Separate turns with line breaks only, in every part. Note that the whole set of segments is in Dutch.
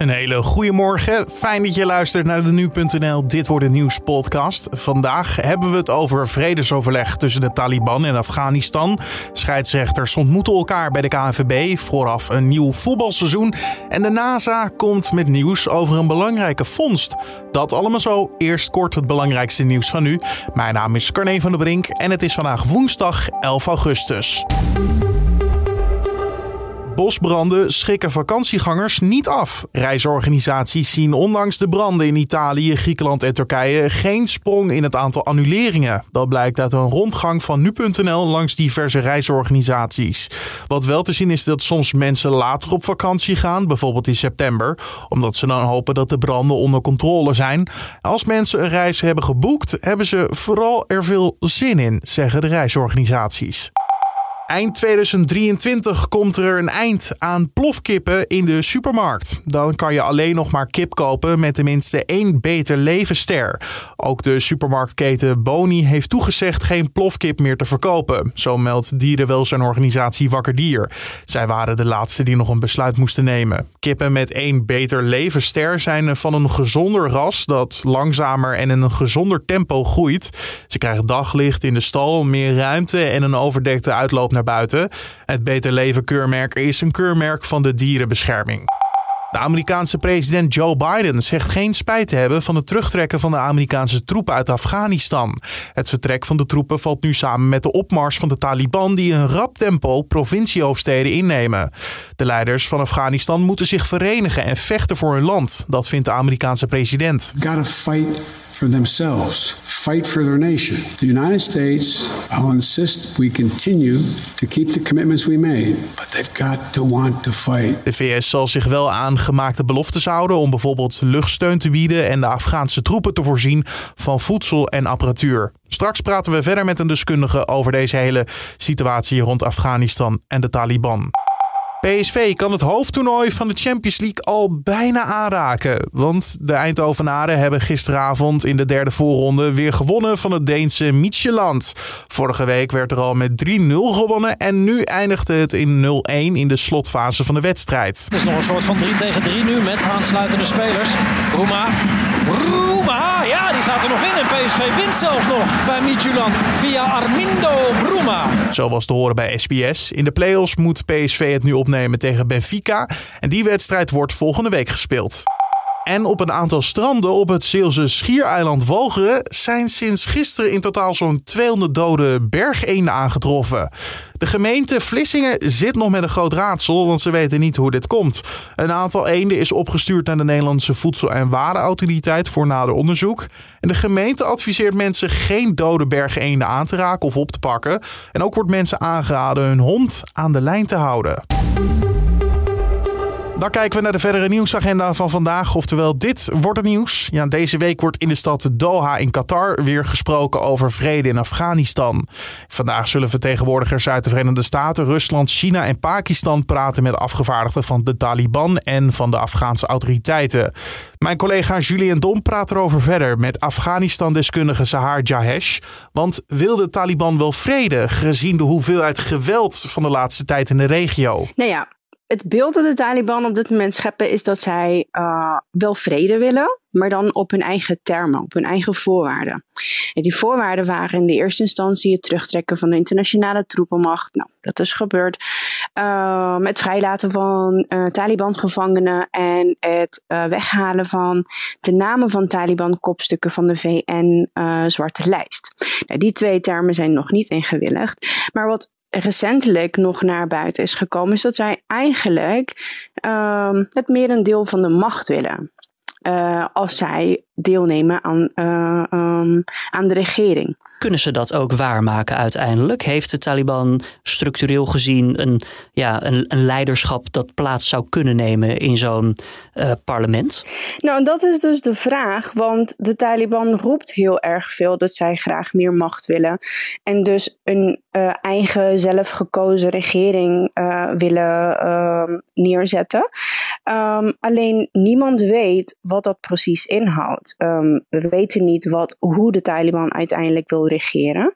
Een hele goede morgen. Fijn dat je luistert naar de Nu.nl Dit wordt een nieuws podcast. Vandaag hebben we het over vredesoverleg tussen de Taliban en Afghanistan. Scheidsrechters ontmoeten elkaar bij de KNVB. Vooraf een nieuw voetbalseizoen. En de NASA komt met nieuws over een belangrijke vondst. Dat allemaal zo. Eerst kort het belangrijkste nieuws van nu. Mijn naam is Carne van der Brink en het is vandaag woensdag 11 augustus. Bosbranden schrikken vakantiegangers niet af. Reisorganisaties zien ondanks de branden in Italië, Griekenland en Turkije geen sprong in het aantal annuleringen. Dat blijkt uit een rondgang van nu.nl langs diverse reisorganisaties. Wat wel te zien is dat soms mensen later op vakantie gaan, bijvoorbeeld in september, omdat ze dan hopen dat de branden onder controle zijn. Als mensen een reis hebben geboekt, hebben ze vooral er veel zin in, zeggen de reisorganisaties. Eind 2023 komt er een eind aan plofkippen in de supermarkt. Dan kan je alleen nog maar kip kopen met tenminste één beter levenster. Ook de supermarktketen Boni heeft toegezegd geen plofkip meer te verkopen. Zo meldt dierenwelzijnorganisatie Wakker Dier. Zij waren de laatste die nog een besluit moesten nemen. Kippen met één beter levenster zijn van een gezonder ras dat langzamer en in een gezonder tempo groeit. Ze krijgen daglicht in de stal, meer ruimte en een overdekte uitloop naar buiten. Het Beter Leven keurmerk is een keurmerk van de dierenbescherming. De Amerikaanse president Joe Biden zegt geen spijt te hebben van het terugtrekken van de Amerikaanse troepen uit Afghanistan. Het vertrek van de troepen valt nu samen met de opmars van de Taliban die een rap tempo provinciehoofdsteden innemen. De leiders van Afghanistan moeten zich verenigen en vechten voor hun land. Dat vindt de Amerikaanse president.
Fight for themselves, fight for their nation. The United States, insist we continue to keep the commitments we made, but they've got to want to fight.
De VS zal zich wel aan gemaakte beloftes houden om bijvoorbeeld luchtsteun te bieden en de Afghaanse troepen te voorzien van voedsel en apparatuur. Straks praten we verder met een deskundige over deze hele situatie rond Afghanistan en de Taliban. PSV kan het hoofdtoernooi van de Champions League al bijna aanraken. Want de Eindhovenaren hebben gisteravond in de derde voorronde weer gewonnen van het Deense Midtjylland. Vorige week werd er al met 3-0 gewonnen en nu eindigde het in 0-1 in de slotfase van de wedstrijd.
Het is nog een soort van 3 tegen 3 nu met aansluitende spelers. Roema. Bruma, ja, die gaat er nog in. En PSV wint zelfs nog bij Midtjylland via Armindo Bruma.
Zo was te horen bij SBS. In de play-offs moet PSV het nu opnemen tegen Benfica. En die wedstrijd wordt volgende week gespeeld. En op een aantal stranden op het Zeelse schiereiland Walcheren zijn sinds gisteren in totaal zo'n 200 dode bergeenden aangetroffen. De gemeente Vlissingen zit nog met een groot raadsel, want ze weten niet hoe dit komt. Een aantal eenden is opgestuurd naar de Nederlandse Voedsel- en Warenautoriteit voor nader onderzoek. En de gemeente adviseert mensen geen dode bergeenden aan te raken of op te pakken. En ook wordt mensen aangeraden hun hond aan de lijn te houden. Dan kijken we naar de verdere nieuwsagenda van vandaag. Oftewel, dit wordt het nieuws. Ja, deze week wordt in de stad Doha in Qatar weer gesproken over vrede in Afghanistan. Vandaag zullen vertegenwoordigers uit de Verenigde Staten, Rusland, China en Pakistan praten met afgevaardigden van de Taliban en van de Afghaanse autoriteiten. Mijn collega Julien Dom praat erover verder met Afghanistan-deskundige Sahar Jahesh. Want wil de Taliban wel vrede, gezien de hoeveelheid geweld van de laatste tijd in de regio?
Nou ja, het beeld dat de Taliban op dit moment scheppen is dat zij uh, wel vrede willen, maar dan op hun eigen termen, op hun eigen voorwaarden. En die voorwaarden waren in de eerste instantie het terugtrekken van de internationale troepenmacht. Nou, dat is gebeurd. Uh, met vrijlaten van uh, Taliban-gevangenen en het weghalen van de namen van Taliban-kopstukken van de VN-zwarte lijst. Nou, die twee termen zijn nog niet ingewilligd. Maar wat recentelijk nog naar buiten is gekomen, is dat zij eigenlijk uh, het merendeel van de macht willen. Uh, als zij deelnemen aan, uh, um, aan de regering.
Kunnen ze dat ook waarmaken uiteindelijk? Heeft de Taliban structureel gezien een, ja, een, een leiderschap dat plaats zou kunnen nemen in zo'n uh, parlement?
Nou, dat is dus de vraag, want de Taliban roept heel erg veel dat zij graag meer macht willen. En dus een uh, eigen zelfgekozen regering willen neerzetten. Um, alleen niemand weet wat dat precies inhoudt. um, we weten niet wat, hoe de Taliban uiteindelijk wil regeren.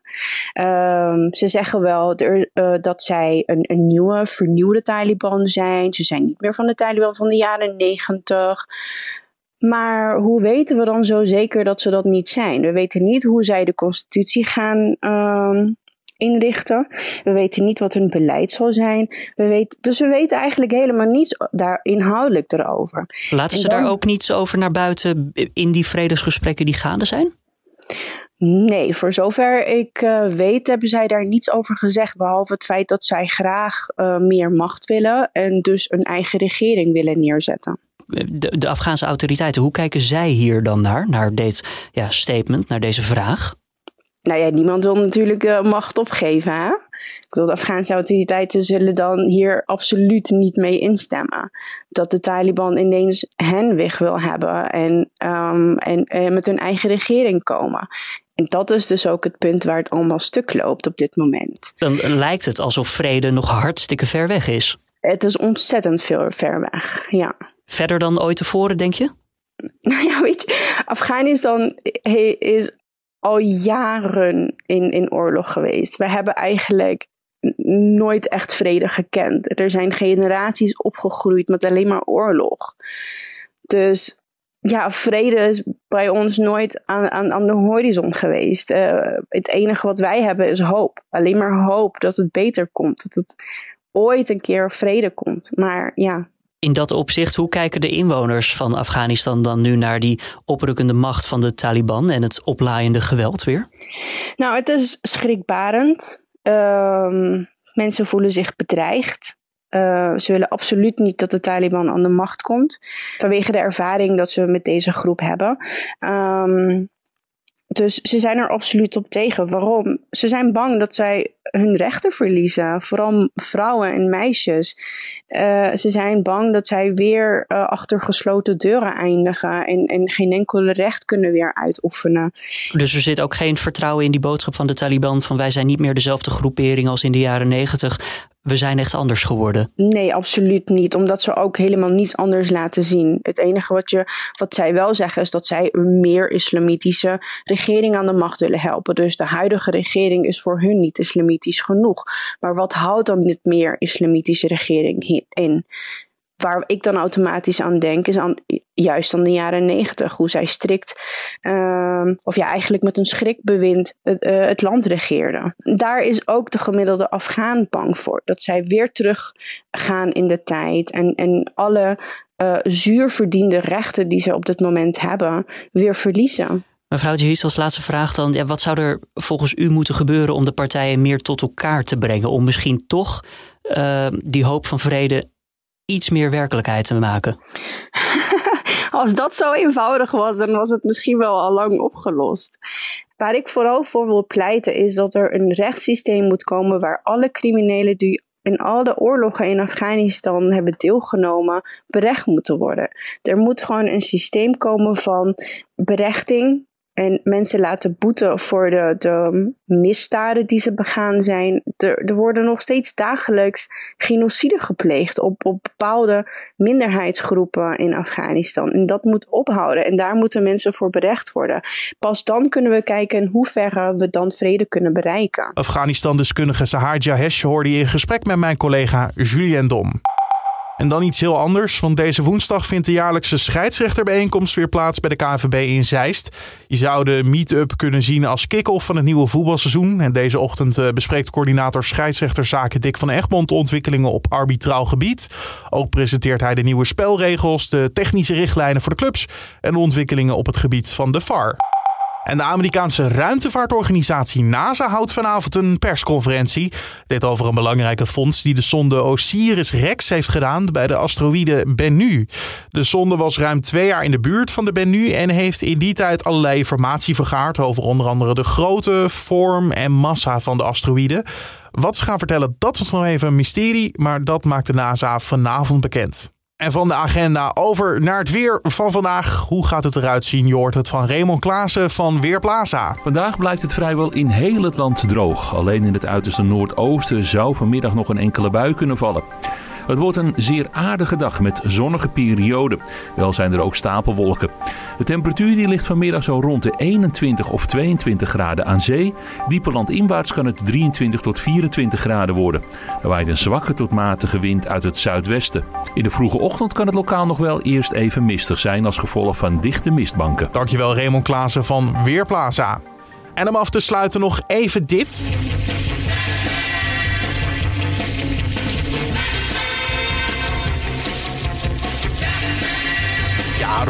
Um, ze zeggen wel uh, dat zij een, een, nieuwe, vernieuwde Taliban zijn. Ze zijn niet meer van de Taliban van de jaren negentig. Maar hoe weten we dan zo zeker dat ze dat niet zijn? We weten niet hoe zij de constitutie gaan inrichten. We weten niet wat hun beleid zal zijn. We weten, dus we weten eigenlijk helemaal niets daar inhoudelijk erover.
Laten ze daar ook niets over naar buiten in die vredesgesprekken die gaande zijn?
Nee, voor zover ik uh, weet hebben zij daar niets over gezegd. Behalve het feit dat zij graag uh, meer macht willen en dus een eigen regering willen neerzetten.
De, de Afghaanse autoriteiten, hoe kijken zij hier dan naar? Naar dit ja, statement, naar deze vraag?
Nou ja, niemand wil natuurlijk uh, macht opgeven. Hè? Ik bedoel, de Afghaanse autoriteiten zullen dan hier absoluut niet mee instemmen. Dat de Taliban ineens hen weg wil hebben en, um, en, en met hun eigen regering komen. En dat is dus ook het punt waar het allemaal stuk loopt op dit moment.
Dan lijkt het alsof vrede nog hartstikke ver weg is.
Het is ontzettend veel ver weg, ja.
Verder dan ooit tevoren, denk je?
Nou ja, weet je, Afghanistan is al jaren in, in oorlog geweest. We hebben eigenlijk nooit echt vrede gekend. Er zijn generaties opgegroeid met alleen maar oorlog. Dus ja, vrede is bij ons nooit aan, aan, aan de horizon geweest. Uh, het enige wat wij hebben is hoop. Alleen maar hoop dat het beter komt. Dat het ooit een keer vrede komt. Maar ja,
in dat opzicht, hoe kijken de inwoners van Afghanistan dan nu naar die oprukkende macht van de Taliban en het oplaaiende geweld weer?
Nou, het is schrikbarend. Uh, mensen voelen zich bedreigd. Uh, ze willen absoluut niet dat de Taliban aan de macht komt. Vanwege de ervaring dat ze met deze groep hebben. Um, dus ze zijn er absoluut op tegen. Waarom? Ze zijn bang dat zij hun rechten verliezen. Vooral vrouwen en meisjes. Uh, ze zijn bang dat zij weer uh, achter gesloten deuren eindigen. En, en geen enkele recht kunnen weer uitoefenen.
Dus er zit ook geen vertrouwen in die boodschap van de Taliban. Van wij zijn niet meer dezelfde groepering als in de jaren negentig we zijn echt anders geworden.
Nee, absoluut niet. Omdat ze ook helemaal niets anders laten zien. Het enige wat, je, wat zij wel zeggen is dat zij een meer islamitische regering aan de macht willen helpen. Dus de huidige regering is voor hun niet islamitisch genoeg. Maar wat houdt dan dit meer islamitische regering in? Waar ik dan automatisch aan denk, is aan, juist aan de jaren negentig. Hoe zij strikt, uh, of ja, eigenlijk met een schrikbewind het, uh, het land regeerden. Daar is ook de gemiddelde Afghaan bang voor. Dat zij weer terug gaan in de tijd en, en alle uh, zuur verdiende rechten die ze op dit moment hebben, weer verliezen.
Mevrouw Jihis, als laatste vraag dan. Ja, wat zou er volgens u moeten gebeuren om de partijen meer tot elkaar te brengen? Om misschien toch uh, die hoop van vrede iets meer werkelijkheid te maken?
Als dat zo eenvoudig was, dan was het misschien wel al lang opgelost. Waar ik vooral voor wil pleiten is dat er een rechtssysteem moet komen waar alle criminelen die in al de oorlogen in Afghanistan hebben deelgenomen, berecht moeten worden. Er moet gewoon een systeem komen van berechting, en mensen laten boeten voor de, de misdaden die ze begaan zijn. Er, er worden nog steeds dagelijks genocide gepleegd op, op bepaalde minderheidsgroepen in Afghanistan. En dat moet ophouden. En daar moeten mensen voor berecht worden. Pas dan kunnen we kijken in hoeverre we dan vrede kunnen bereiken.
Afghanistan-deskundige Sahar Jahesh hoorde in gesprek met mijn collega Julien Dom. En dan iets heel anders, want deze woensdag vindt de jaarlijkse scheidsrechterbijeenkomst weer plaats bij de KNVB in Zeist. Je zou de meet-up kunnen zien als kick-off van het nieuwe voetbalseizoen. En deze ochtend eh, bespreekt coördinator scheidsrechterzaken Dick van Egmond ontwikkelingen op arbitraal gebied. Ook presenteert hij de nieuwe spelregels, de technische richtlijnen voor de clubs en de ontwikkelingen op het gebied van de VAR. En de Amerikaanse ruimtevaartorganisatie NASA houdt vanavond een persconferentie. Dit over een belangrijke fonds die de sonde Osiris-Rex heeft gedaan bij de asteroïde Bennu. De sonde was ruim twee jaar in de buurt van de Bennu en heeft in die tijd allerlei informatie vergaard over onder andere de grootte, vorm en massa van de asteroïde. Wat ze gaan vertellen, dat is nog even een mysterie, maar dat maakt de NASA vanavond bekend. En van de agenda over naar het weer van vandaag. Hoe gaat het eruit zien? Je het van Raymond Klaassen van Weerplaza.
Vandaag blijft het vrijwel in heel het land droog. Alleen in het uiterste noordoosten zou vanmiddag nog een enkele bui kunnen vallen. Het wordt een zeer aardige dag met zonnige perioden. Wel zijn er ook stapelwolken. De temperatuur die ligt vanmiddag zo rond de 21 of 22 graden aan zee. Diepe landinwaarts kan het 23 tot 24 graden worden. Er waait een zwakke tot matige wind uit het zuidwesten. In de vroege ochtend kan het lokaal nog wel eerst even mistig zijn als gevolg van dichte mistbanken.
Dankjewel Raymond Klaassen van Weerplaza. En om af te sluiten nog even dit.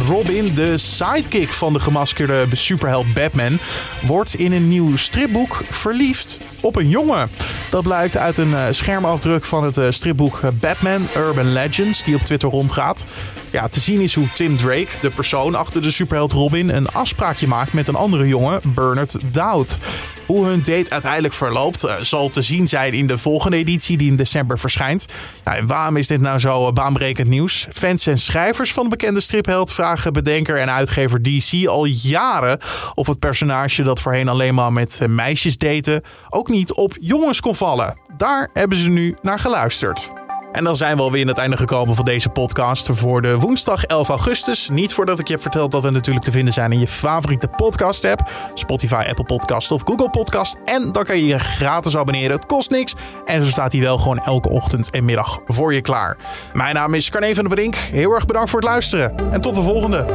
Robin, de sidekick van de gemaskerde superheld Batman, wordt in een nieuw stripboek verliefd op een jongen. Dat blijkt uit een uh, schermafdruk van het uh, stripboek Batman Urban Legends, die op Twitter rondgaat. Ja, te zien is hoe Tim Drake, de persoon achter de superheld Robin, een afspraakje maakt met een andere jongen, Bernard Dowd. Hoe hun date uiteindelijk verloopt, uh, zal te zien zijn in de volgende editie die in december verschijnt. Nou, waarom is dit nou zo baanbrekend nieuws? Fans en schrijvers van de bekende stripheld vragen bedenker en uitgever DC al jaren of het personage dat voorheen alleen maar met meisjes daten ook niet op jongens kon vallen. Daar hebben ze nu naar geluisterd. En dan zijn we alweer aan het einde gekomen van deze podcast voor de woensdag 11 augustus. Niet voordat ik je heb verteld dat we natuurlijk te vinden zijn in je favoriete podcast app. Spotify, Apple Podcast of Google Podcast. En dan kan je je gratis abonneren. Het kost niks. En zo staat hij wel gewoon elke ochtend en middag voor je klaar. Mijn naam is Carne van der Brink. Heel erg bedankt voor het luisteren. En tot de volgende.